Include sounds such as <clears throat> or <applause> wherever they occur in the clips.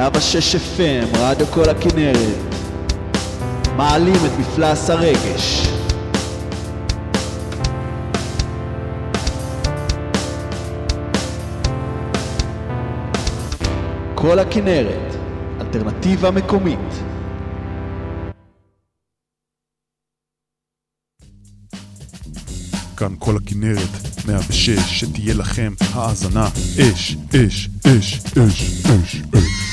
106 FM, רדיו כל הכנרת. מעלים את מפלס הרגש. כל הכנרת, אלטרנטיבה מקומית. כאן כל הכנרת, 106, שתהיה לכם האזנה אש, אש, אש, אש, אש, אש.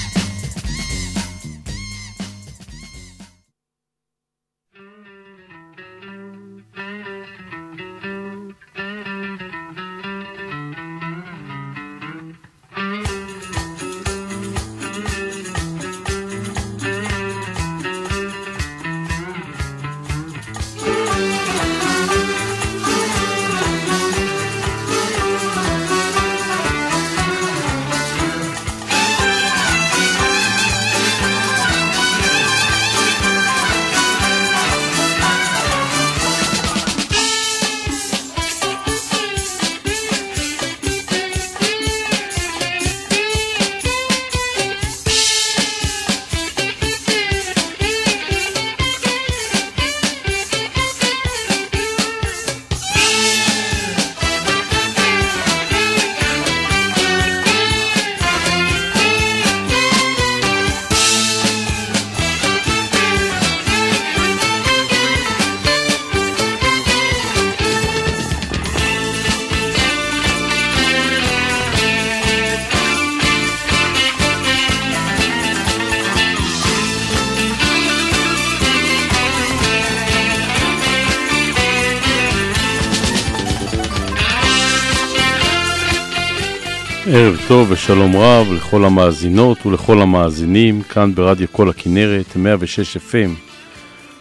ערב טוב ושלום רב לכל המאזינות ולכל המאזינים כאן ברדיו כל הכנרת 106 FM.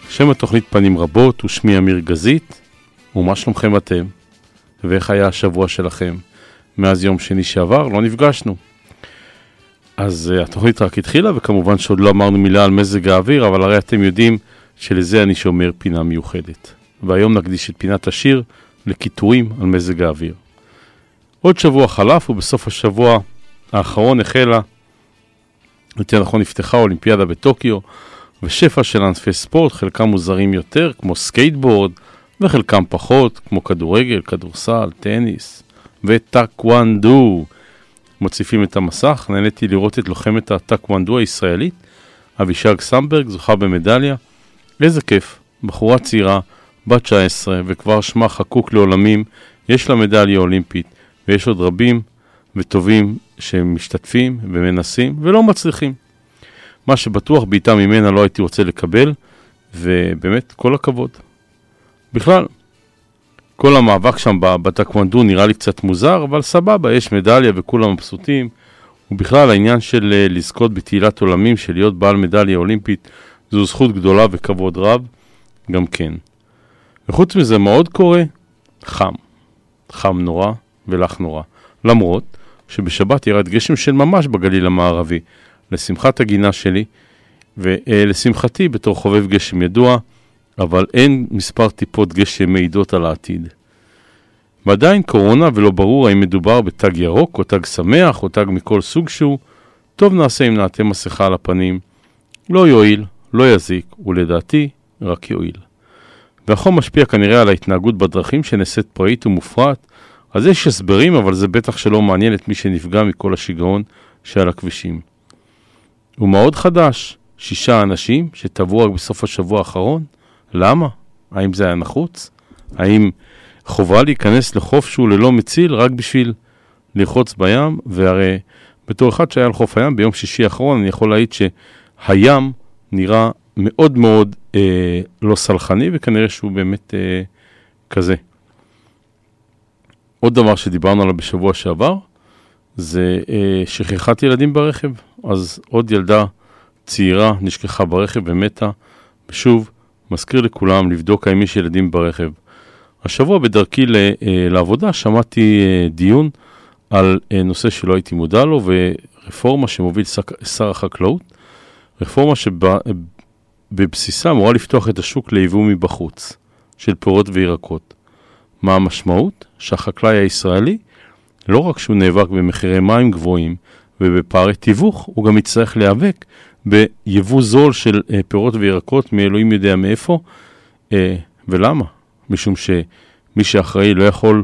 שם התוכנית פנים רבות ושמי אמיר גזית ומה שלומכם אתם? ואיך היה השבוע שלכם? מאז יום שני שעבר לא נפגשנו. אז uh, התוכנית רק התחילה וכמובן שעוד לא אמרנו מילה על מזג האוויר אבל הרי אתם יודעים שלזה אני שומר פינה מיוחדת. והיום נקדיש את פינת השיר לקיטורים על מזג האוויר. עוד שבוע חלף ובסוף השבוע האחרון החלה, יותר נכון נפתחה אולימפיאדה בטוקיו ושפע של ענפי ספורט, חלקם מוזרים יותר כמו סקייטבורד וחלקם פחות כמו כדורגל, כדורסל, טניס וטקוונדו. מוסיפים את המסך, נהניתי לראות את לוחמת הטקוונדו הישראלית, אבישג סמברג, זוכה במדליה. איזה כיף, בחורה צעירה, בת 19 וכבר שמה חקוק לעולמים, יש לה מדליה אולימפית. ויש עוד רבים וטובים שמשתתפים ומנסים ולא מצליחים. מה שבטוח בעיטה ממנה לא הייתי רוצה לקבל, ובאמת, כל הכבוד. בכלל, כל המאבק שם בטקוונדו נראה לי קצת מוזר, אבל סבבה, יש מדליה וכולם מבסוטים. ובכלל, העניין של אה, לזכות בתהילת עולמים, של להיות בעל מדליה אולימפית, זו זכות גדולה וכבוד רב, גם כן. וחוץ מזה, מה עוד קורה? חם. חם נורא. ולח נורא. למרות שבשבת ירד גשם של ממש בגליל המערבי, לשמחת הגינה שלי, ולשמחתי בתור חובב גשם ידוע, אבל אין מספר טיפות גשם מעידות על העתיד. ועדיין קורונה ולא ברור האם מדובר בתג ירוק או תג שמח או תג מכל סוג שהוא, טוב נעשה אם נעטה מסכה על הפנים. לא יועיל, לא יזיק, ולדעתי רק יועיל. והחום משפיע כנראה על ההתנהגות בדרכים שנעשית פראית ומופרעת, אז יש הסברים, אבל זה בטח שלא מעניין את מי שנפגע מכל השיגעון שעל הכבישים. ומה עוד חדש? שישה אנשים שטבעו רק בסוף השבוע האחרון? למה? האם זה היה נחוץ? האם חובה להיכנס לחוף שהוא ללא מציל רק בשביל לרחוץ בים? והרי בתור אחד שהיה על חוף הים ביום שישי האחרון, אני יכול להעיד שהים נראה מאוד מאוד אה, לא סלחני, וכנראה שהוא באמת אה, כזה. עוד דבר שדיברנו עליו בשבוע שעבר, זה אה, שכחת ילדים ברכב. אז עוד ילדה צעירה נשכחה ברכב ומתה, ושוב, מזכיר לכולם לבדוק האם יש ילדים ברכב. השבוע בדרכי ל, אה, לעבודה שמעתי אה, דיון על אה, נושא שלא הייתי מודע לו, ורפורמה שמוביל שר החקלאות, רפורמה שבבסיסה אמורה לפתוח את השוק ליבוא מבחוץ, של פירות וירקות. מה המשמעות? שהחקלאי הישראלי, לא רק שהוא נאבק במחירי מים גבוהים ובפערי תיווך הוא גם יצטרך להיאבק ביבוא זול של אה, פירות וירקות מאלוהים יודע מאיפה. אה, ולמה? משום שמי שאחראי לא יכול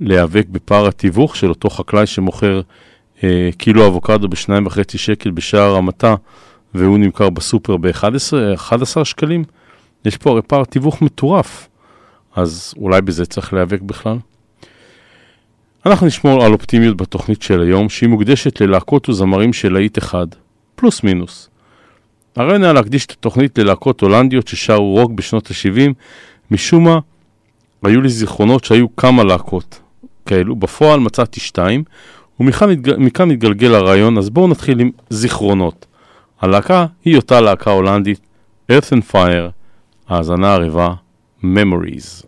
להיאבק בפער התיווך של אותו חקלאי שמוכר אה, קילו אבוקדו בשניים וחצי שקל בשער המטה והוא נמכר בסופר ב-11 שקלים. יש פה הרי פער תיווך מטורף, אז אולי בזה צריך להיאבק בכלל. אנחנו נשמור על אופטימיות בתוכנית של היום, שהיא מוקדשת ללהקות וזמרים של להיט אחד, פלוס מינוס. הרעיון היה להקדיש את התוכנית ללהקות הולנדיות ששרו רוק בשנות ה-70, משום מה היו לי זיכרונות שהיו כמה להקות כאלו, בפועל מצאתי שתיים, ומכאן מתגל, מתגלגל הרעיון, אז בואו נתחיל עם זיכרונות. הלהקה היא אותה להקה הולנדית, Earth and Fire, האזנה ערבה, Memories.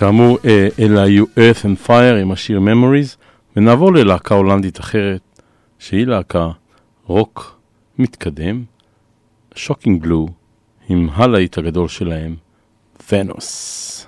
כאמור, אלה היו Earth and Fire עם השיר Memories, ונעבור ללהקה הולנדית אחרת, שהיא להקה רוק מתקדם, Shocking Blue, עם הלהיט הגדול שלהם, Venus.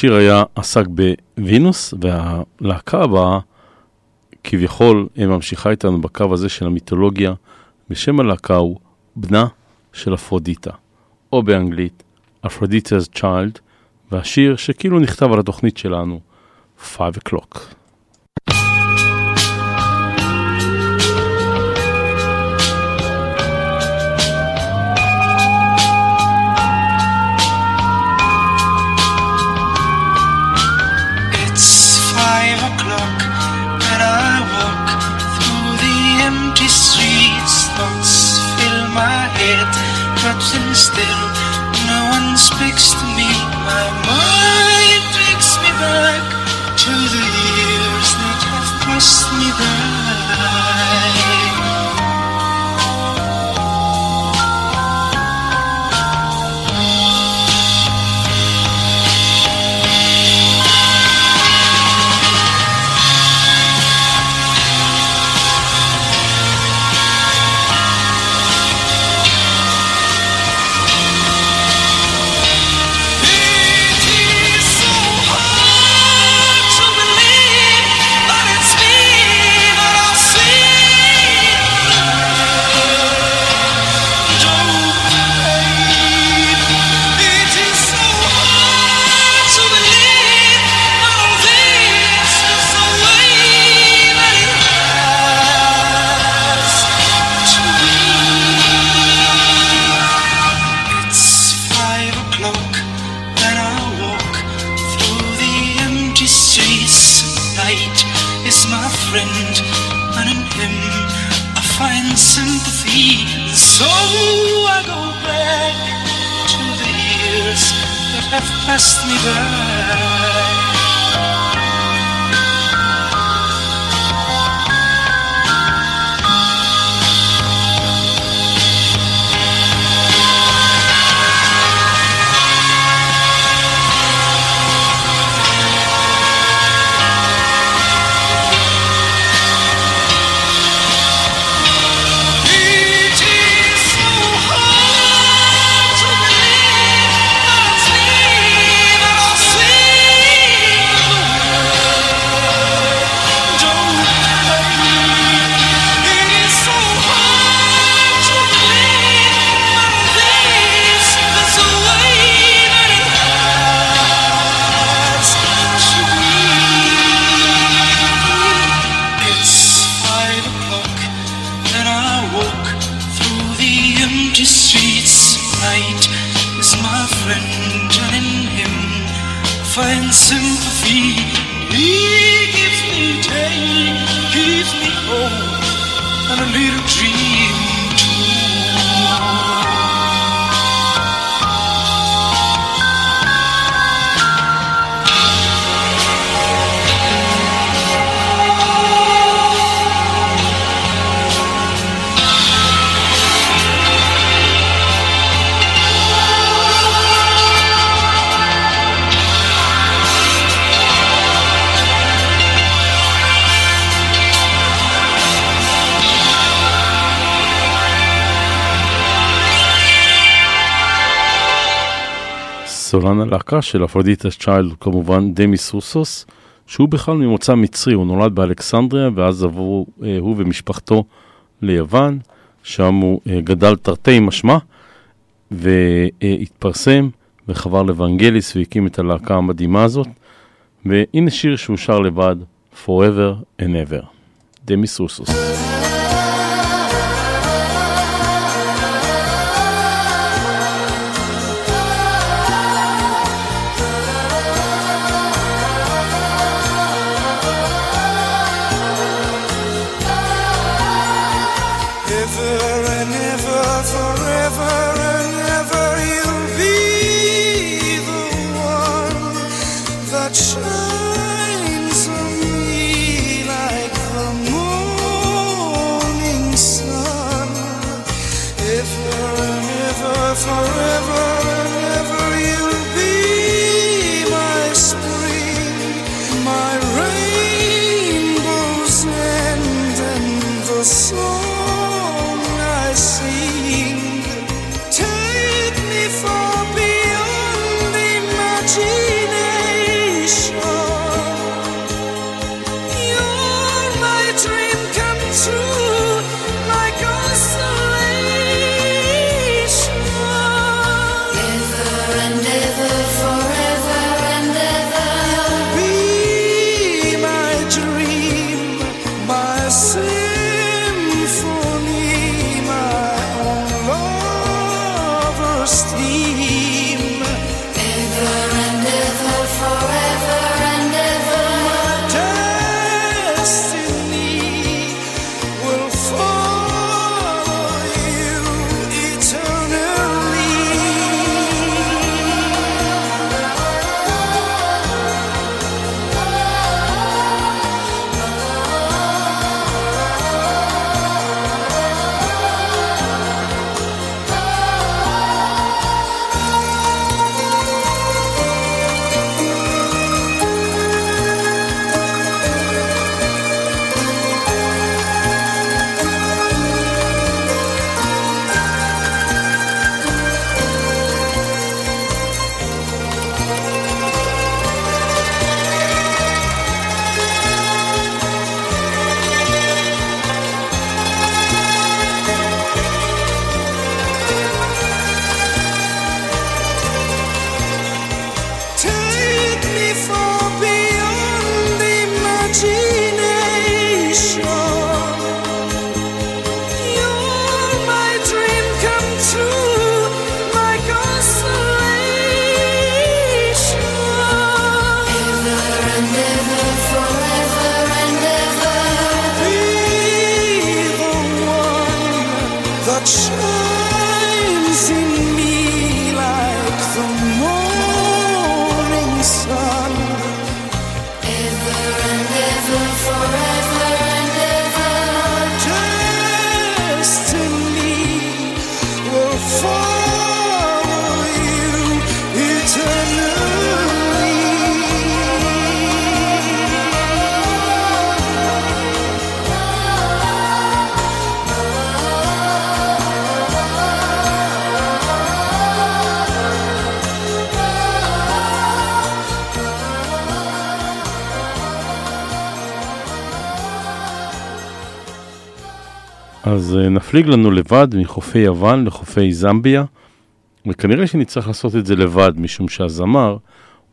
השיר היה עסק בווינוס, והלהקה הבאה כביכול ממשיכה איתנו בקו הזה של המיתולוגיה, ושם הלהקה הוא בנה של אפרודיטה, או באנגלית Aphrodite's Child, והשיר שכאילו נכתב על התוכנית שלנו, 5 o'clock. No one speaks to me. My mind me down. סולן הלהקה של Aphrodite's Child כמובן דמיס רוסוס, שהוא בכלל ממוצא מצרי, הוא נולד באלכסנדריה ואז עברו אה, הוא ומשפחתו ליוון, שם הוא אה, גדל תרתי משמע והתפרסם וחבר לוונגליס והקים את הלהקה המדהימה הזאת. והנה שיר שהוא שר לבד, Forever and Ever, דמיס רוסוס. אז אה, נפליג לנו לבד מחופי יוון לחופי זמביה, וכנראה שנצטרך לעשות את זה לבד, משום שהזמר,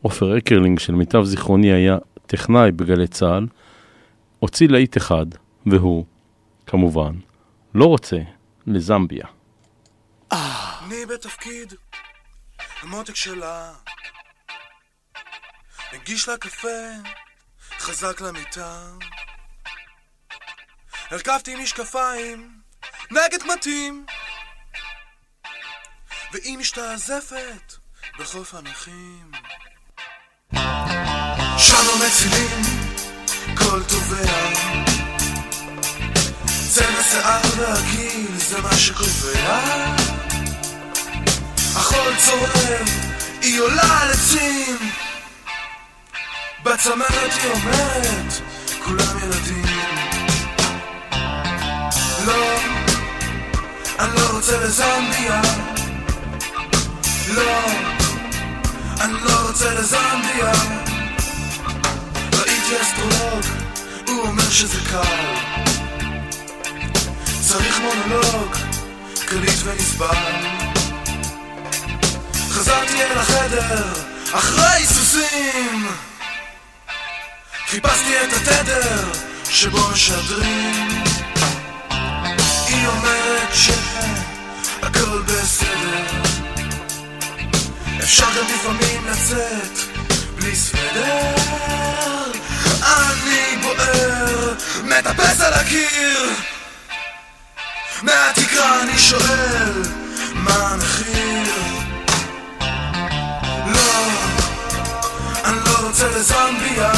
עופר אקרלינג, שלמיטב זיכרוני היה טכנאי בגלי צה"ל, הוציא להיט אחד, והוא, כמובן, לא רוצה לזמביה. אני בתפקיד המותק שלה מגיש לה קפה חזק למיטה הרכבתי משקפיים נגד קמטים והיא משתעזפת בחוף הנכים. שם המצילים כל תובע צבע שיער והגיל זה מה שקובע. החול צורם, היא עולה על עצים בצמרת היא אומרת, כולם ילדים לא, אני לא רוצה לזמביה. לא, אני לא רוצה לזמביה. ראיתי אסטרולוג, הוא אומר שזה קל. צריך מונולוג, קליט ונסבל. חזרתי אל החדר, אחרי סוסים חיפשתי את התדר שבו משדרים אומרת שהכל בסדר אפשר גם לפעמים לצאת בלי סוודר אני בוער, מטפס על הקיר מהתקרה אני שואל מה המחיר לא, אני לא רוצה לזמביה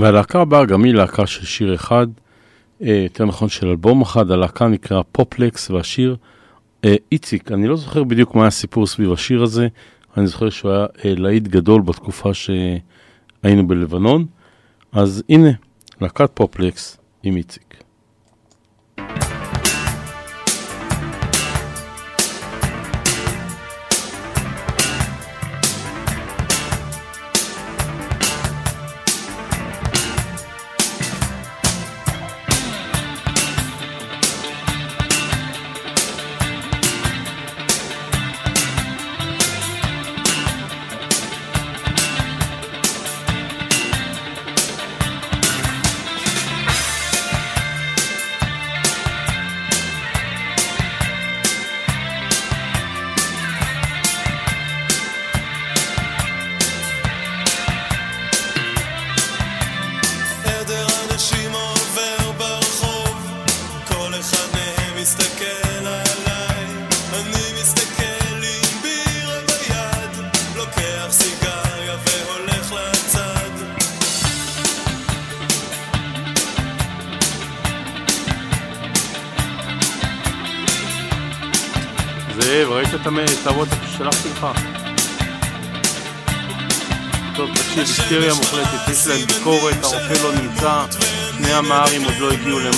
והלהקה הבאה גם היא להקה של שיר אחד, אה, יותר נכון של אלבום אחד, הלהקה נקרא פופלקס והשיר אה, איציק. אני לא זוכר בדיוק מה היה הסיפור סביב השיר הזה, אני זוכר שהוא היה אה, להיט גדול בתקופה שהיינו בלבנון, אז הנה, להקת פופלקס עם איציק.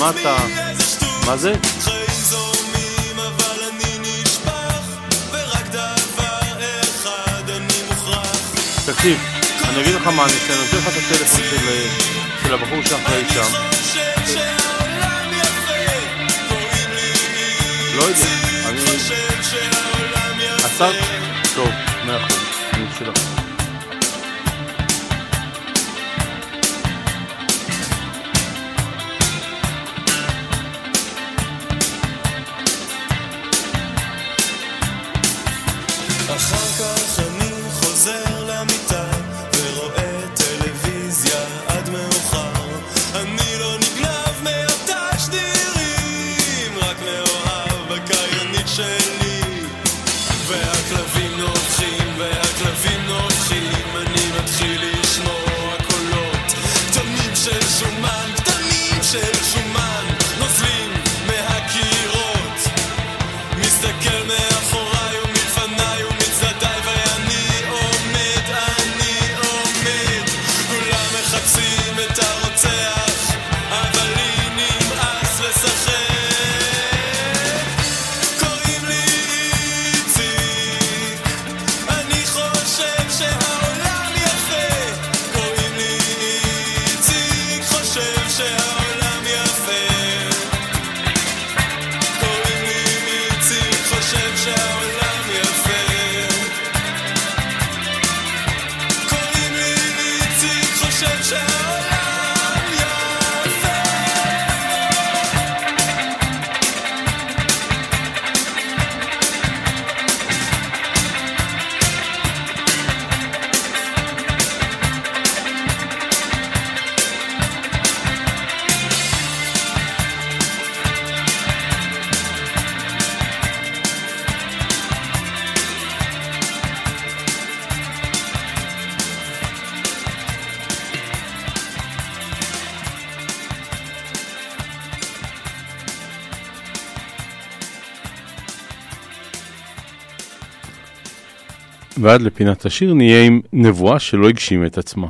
למטה. מה זה? תקשיב, אני אגיד לך מה אני עושה, אני נותן לך את הטלפון של, אה, של הבחור שאחראי שם. לא יודע, אני... עצר? טוב, מאה אחוז, אני אשאיר לך. ועד לפינת השיר נהיה עם נבואה שלא הגשימה את עצמה.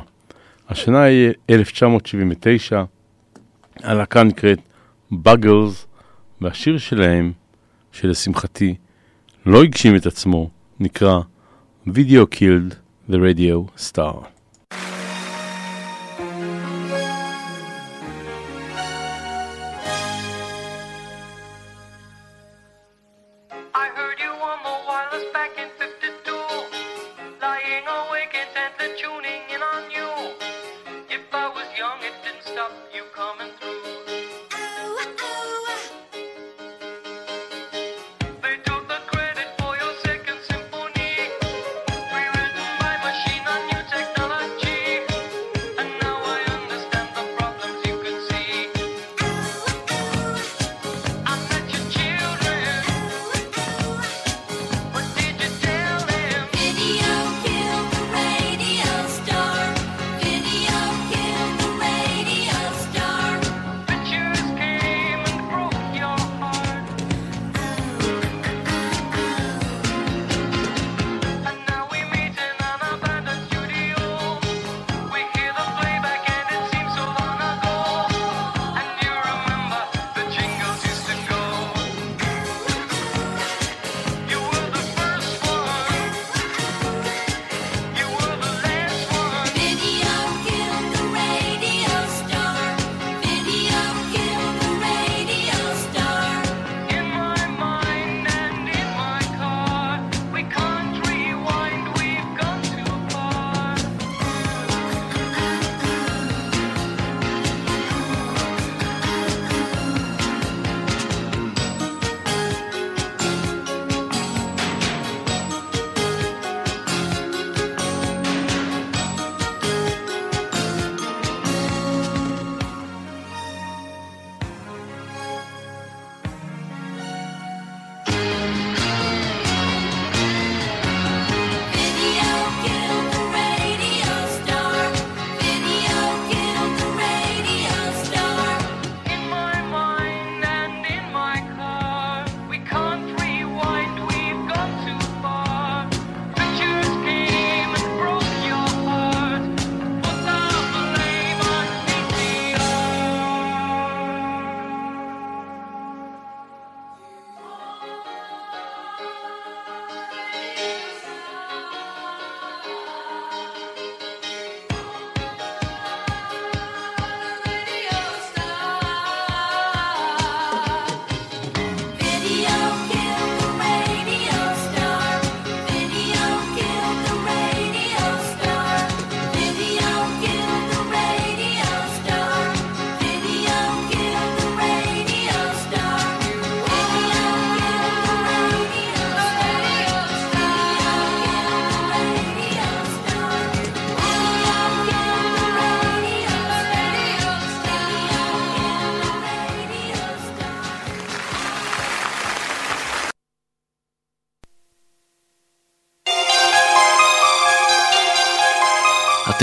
השנה היא 1979, הלהקה נקראת Buggles, והשיר שלהם, שלשמחתי לא הגשים את עצמו, נקרא Video Killed the Radio Star.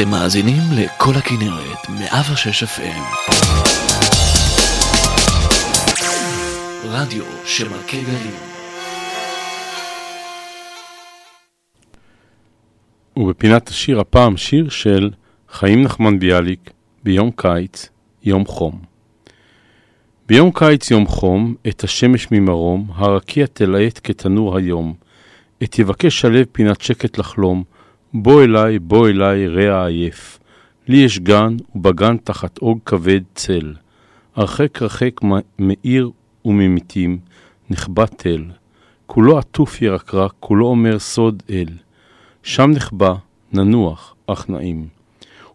אתם מאזינים לכל הכנרת, 106 FM. רדיו שמכה גלים. ובפינת השיר הפעם שיר של חיים נחמן ביאליק ביום קיץ, יום חום. ביום קיץ יום חום, את השמש ממרום, הרקיע תלהט כתנור היום. את יבקש שלו פינת שקט לחלום, בוא אליי, בוא אליי, רע עייף. לי יש גן, ובגן תחת אוג כבד צל. הרחק רחק מעיר וממיתים, נחבא תל. כולו עטוף ירקרק, כולו אומר סוד אל. שם נחבא, ננוח, אך נעים.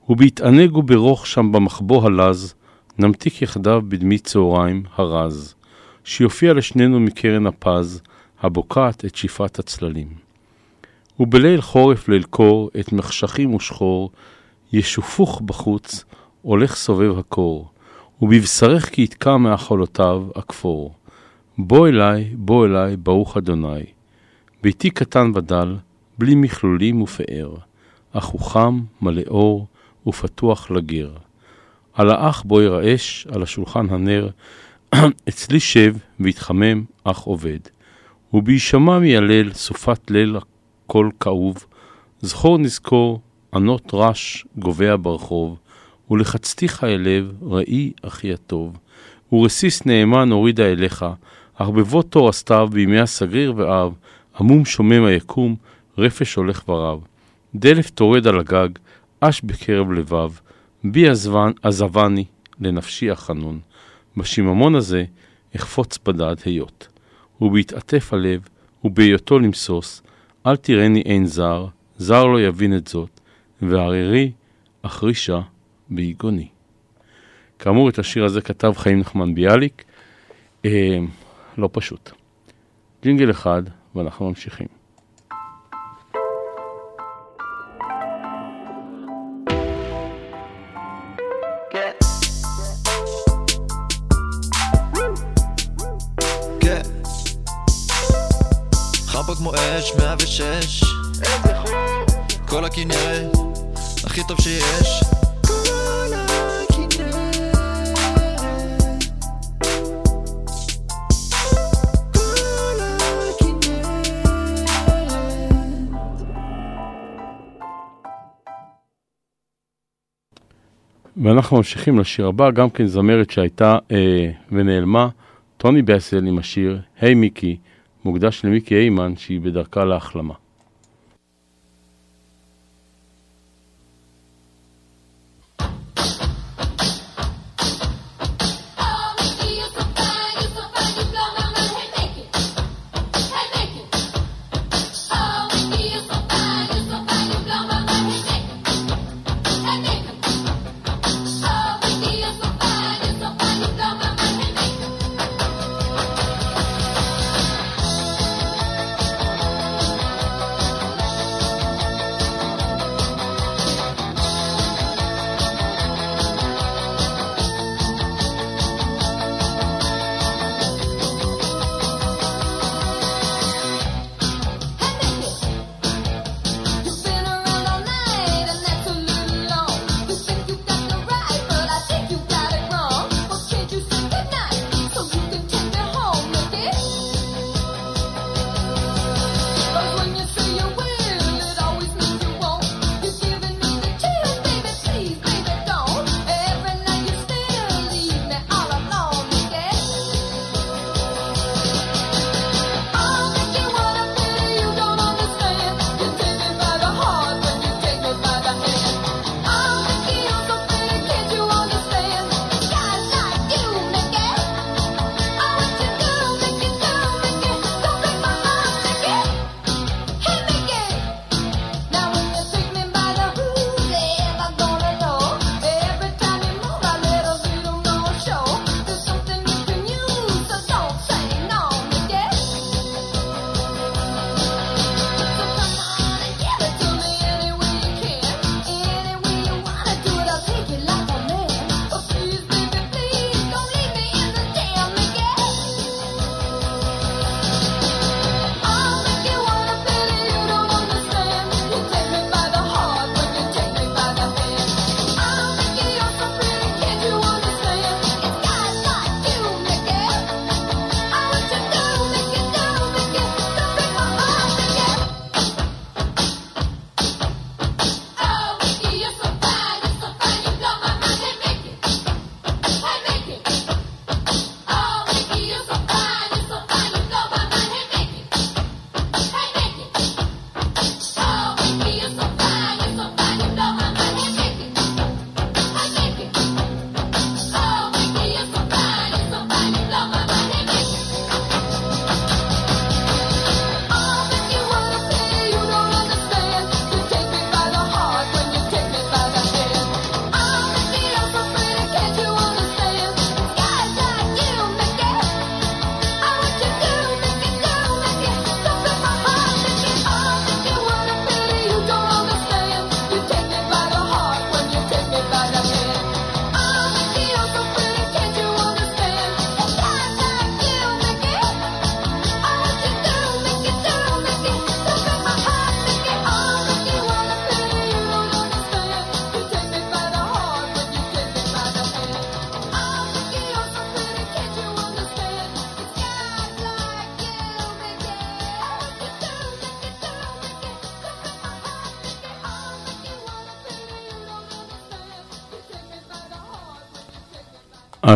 ובהתענג וברוך שם במחבוא הלז, נמתיק יחדיו בדמי צהריים הרז, שיופיע לשנינו מקרן הפז, הבוקעת את שפעת הצללים. ובליל חורף ליל קור, את מחשכים ושחור, ישופוך בחוץ, הולך סובב הקור, ובבשרך כי יתקע מאכולותיו הכפור. בוא אליי, בוא אליי, ברוך אדוני. ביתי קטן ודל, בלי מכלולים ופאר, אך הוא חם, מלא אור, ופתוח לגר. על האח בו ירעש, על השולחן הנר, <clears throat> אצלי שב והתחמם, אך עובד. ובהישמע מילל, סופת ליל קול כאוב, זכור נזכור, ענות רש גובע ברחוב, ולחצתיך אל ראי אחי הטוב. ורסיס נאמן הורידה אליך, אך בבוא תור הסתיו, בימי הסגריר ואב, עמום שומם היקום, רפש הולך ורב. דלף טורד על הגג, אש בקרב לבב, בי עזבני, לנפשי החנון. בשיממון הזה אחפוץ בדד היות. ובהתעטף הלב, ובהיותו למסוס, אל תראני אין זר, זר לא יבין את זאת, וערערי אחרישה ביגוני. כאמור, את השיר הזה כתב חיים נחמן ביאליק, אה, לא פשוט. ג'ינגל אחד, ואנחנו ממשיכים. כמו אש, 106 כל הכנרת, הכי טוב שיש. ואנחנו ממשיכים לשיר הבא, גם כן זמרת שהייתה אה, ונעלמה, טוני בסל עם השיר "היי מיקי", מוקדש למיקי היימן שהיא בדרכה להחלמה.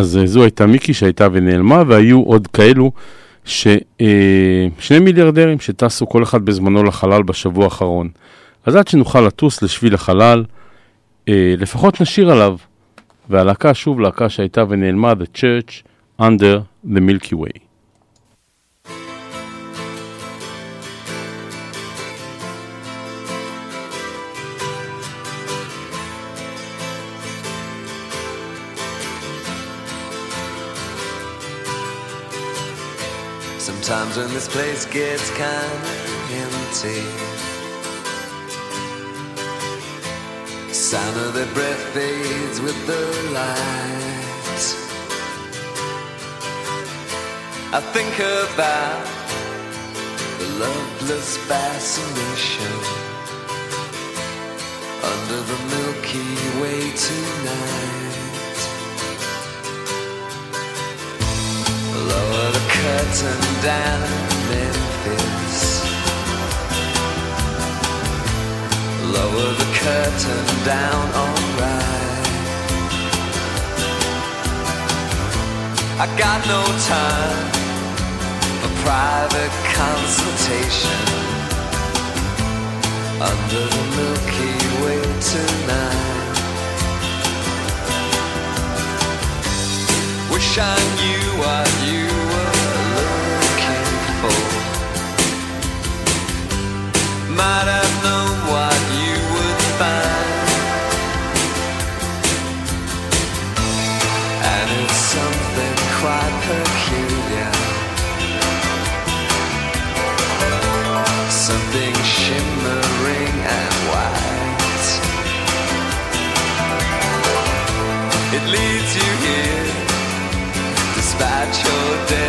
אז אה, זו הייתה מיקי שהייתה ונעלמה, והיו עוד כאלו ששני מיליארדרים שטסו כל אחד בזמנו לחלל בשבוע האחרון. אז עד שנוכל לטוס לשביל החלל, אה, לפחות נשיר עליו. והלהקה, שוב להקה שהייתה ונעלמה, The Church Under the Milky Way. Sometimes when this place gets kinda empty, sound of their breath fades with the light. I think about the loveless fascination under the Milky Way tonight. Lower curtain down, Memphis. Lower the curtain down, alright. I got no time for private consultation under the Milky Way tonight. Wish I knew what you leads you here despite your destination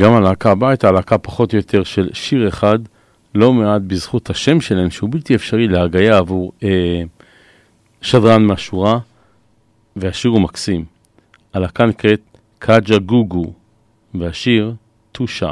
גם הלהקה הבאה הייתה פחות או יותר של שיר אחד, לא מעט בזכות השם שלהם, שהוא בלתי אפשרי להגייה עבור אה, שדרן מהשורה, והשיר הוא מקסים. הלהקה נקראת קאג'ה גוגו, והשיר טו שי.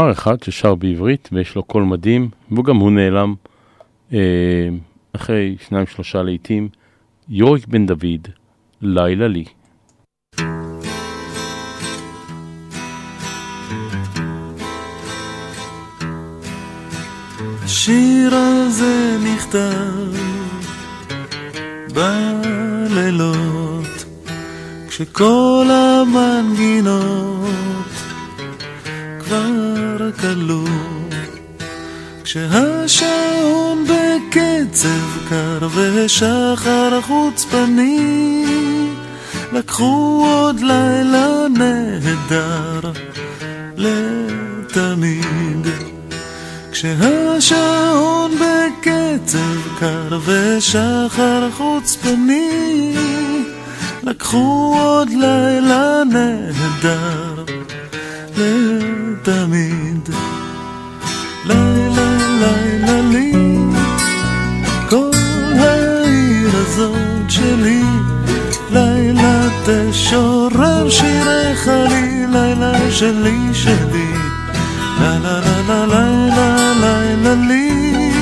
זמר אחד ששר בעברית ויש לו קול מדהים, וגם הוא נעלם אה, אחרי שניים שלושה לעיתים, יוריק בן דוד, לילה לי. השיר הזה נכתב בלילות כשכל המנגינות דבר כלוא. כשהשעון בקצב קר והשחר חוצפני, לקחו עוד לילה נהדר לתמיד. כשהשעון בקצב קר ושחר חוצפני, לקחו עוד לילה נהדר לתמיד. תמיד. לי לי לי לי כל העיר הזאת שלי. לילה תשורר שירך חלי, לילה שלי שלי. לה לה לה לה לה לה לי.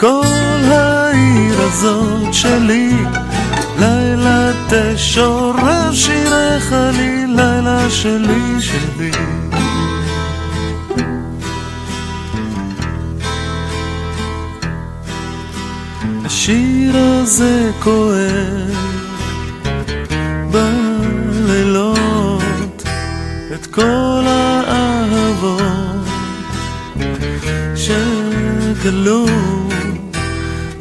כל העיר הזאת שלי. לילה תשורר שירך חלי, לילה שלי שלי השיר הזה כואב. בלילות את כל האהבות שגלו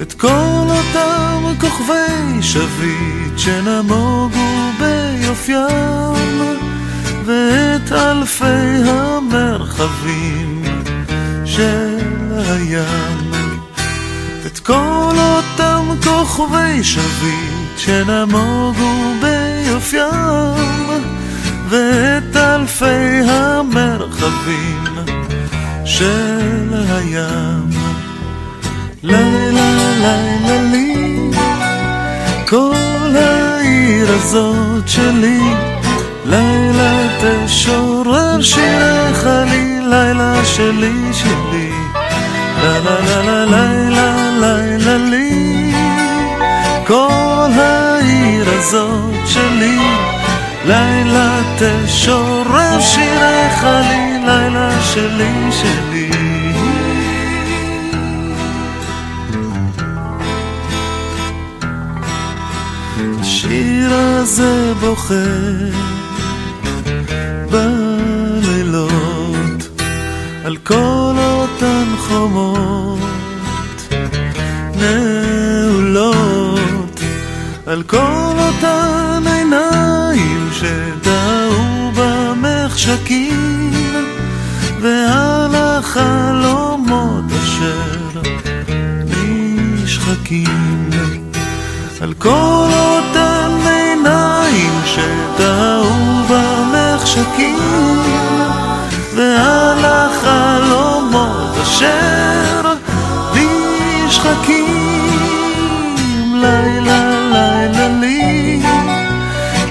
את כל אותם כוכבי שביט שנמוגו ביופיים ואת אלפי המרחבים של הים. את כל כוכבי שביט שנמוגו ביופיים ואת אלפי המרחבים של הים. לילה לילה לי כל העיר הזאת שלי. לילה תשורר שירך לי לילה שלי שלי. לה לה לה לה לילה כל העיר הזאת שלי לילה תשורר שירך לי לילה שלי שלי. השיר הזה בוכה בלילות על כל אותן חומות על כל אותן עיניים שדהו במחשכים ועל החלומות אשר נשחקים. על כל אותן עיניים שטעו במחשכים ועל החלומות אשר נשחקים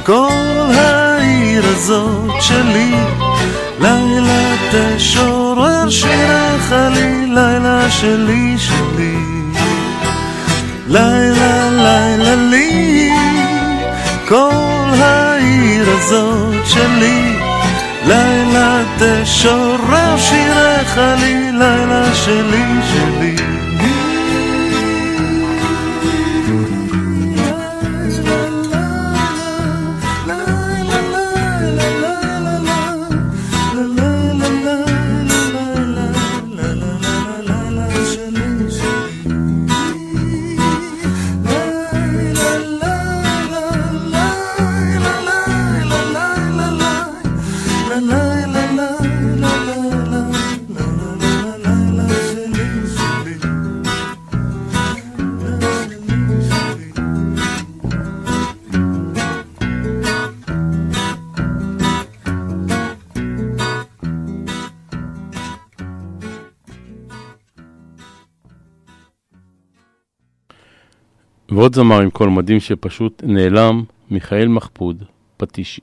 כל העיר הזאת שלי. לילה תשורר שירך לי לילה שלי שלי. לילה לילה לי. כל העיר הזאת שלי. לילה תשורר שירך לי לילה שלי שלי ועוד זמר עם קול מדהים שפשוט נעלם, מיכאל מחפוד, פטישי.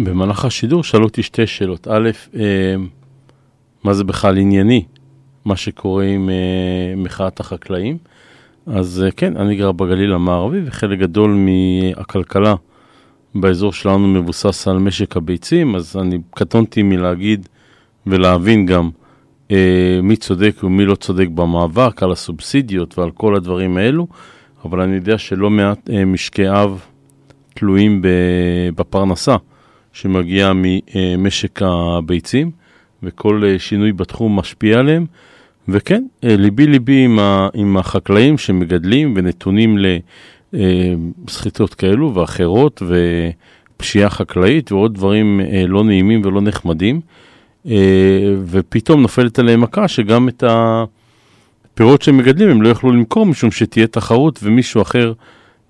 במהלך השידור שאלו אותי שתי שאלות. א', אה, מה זה בכלל ענייני, מה שקורה עם אה, מחאת החקלאים? אז אה, כן, אני גר בגליל המערבי, וחלק גדול מהכלכלה באזור שלנו מבוסס על משק הביצים, אז אני קטונתי מלהגיד ולהבין גם אה, מי צודק ומי לא צודק במאבק, על הסובסידיות ועל כל הדברים האלו, אבל אני יודע שלא מעט אה, משקי אב תלויים בפרנסה שמגיעה ממשק הביצים, וכל אה, שינוי בתחום משפיע עליהם. וכן, אה, ליבי ליבי עם, ה, עם החקלאים שמגדלים ונתונים לסחיטות כאלו ואחרות ופשיעה חקלאית ועוד דברים אה, לא נעימים ולא נחמדים. אה, ופתאום נופלת עליהם מכה שגם את הפירות שהם מגדלים הם לא יוכלו למכור משום שתהיה תחרות ומישהו אחר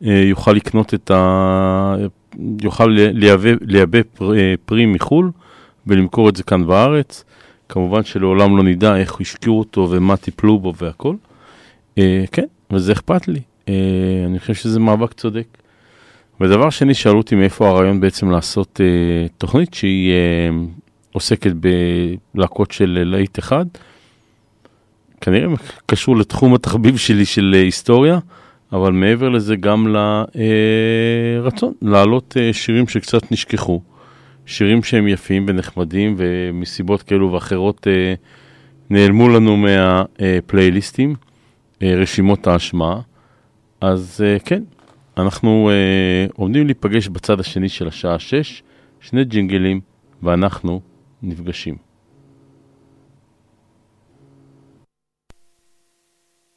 אה, יוכל לקנות את ה... יוכל לייבא, לייבא פר, אה, פרי מחו"ל ולמכור את זה כאן בארץ. כמובן שלעולם לא נדע איך השקיעו אותו ומה טיפלו בו והכל. אה, כן, וזה אכפת לי. אה, אני חושב שזה מאבק צודק. ודבר שני, שאלו אותי מאיפה הרעיון בעצם לעשות אה, תוכנית שהיא אה, עוסקת בלהקות של להיט אחד. כנראה קשור לתחום התחביב שלי של אה, היסטוריה, אבל מעבר לזה גם לרצון להעלות אה, שירים שקצת נשכחו. שירים שהם יפים ונחמדים ומסיבות כאלו ואחרות אה, נעלמו לנו מהפלייליסטים, אה, רשימות ההשמעה. אז אה, כן, אנחנו אה, עומדים להיפגש בצד השני של השעה 6, שני ג'ינגלים, ואנחנו נפגשים.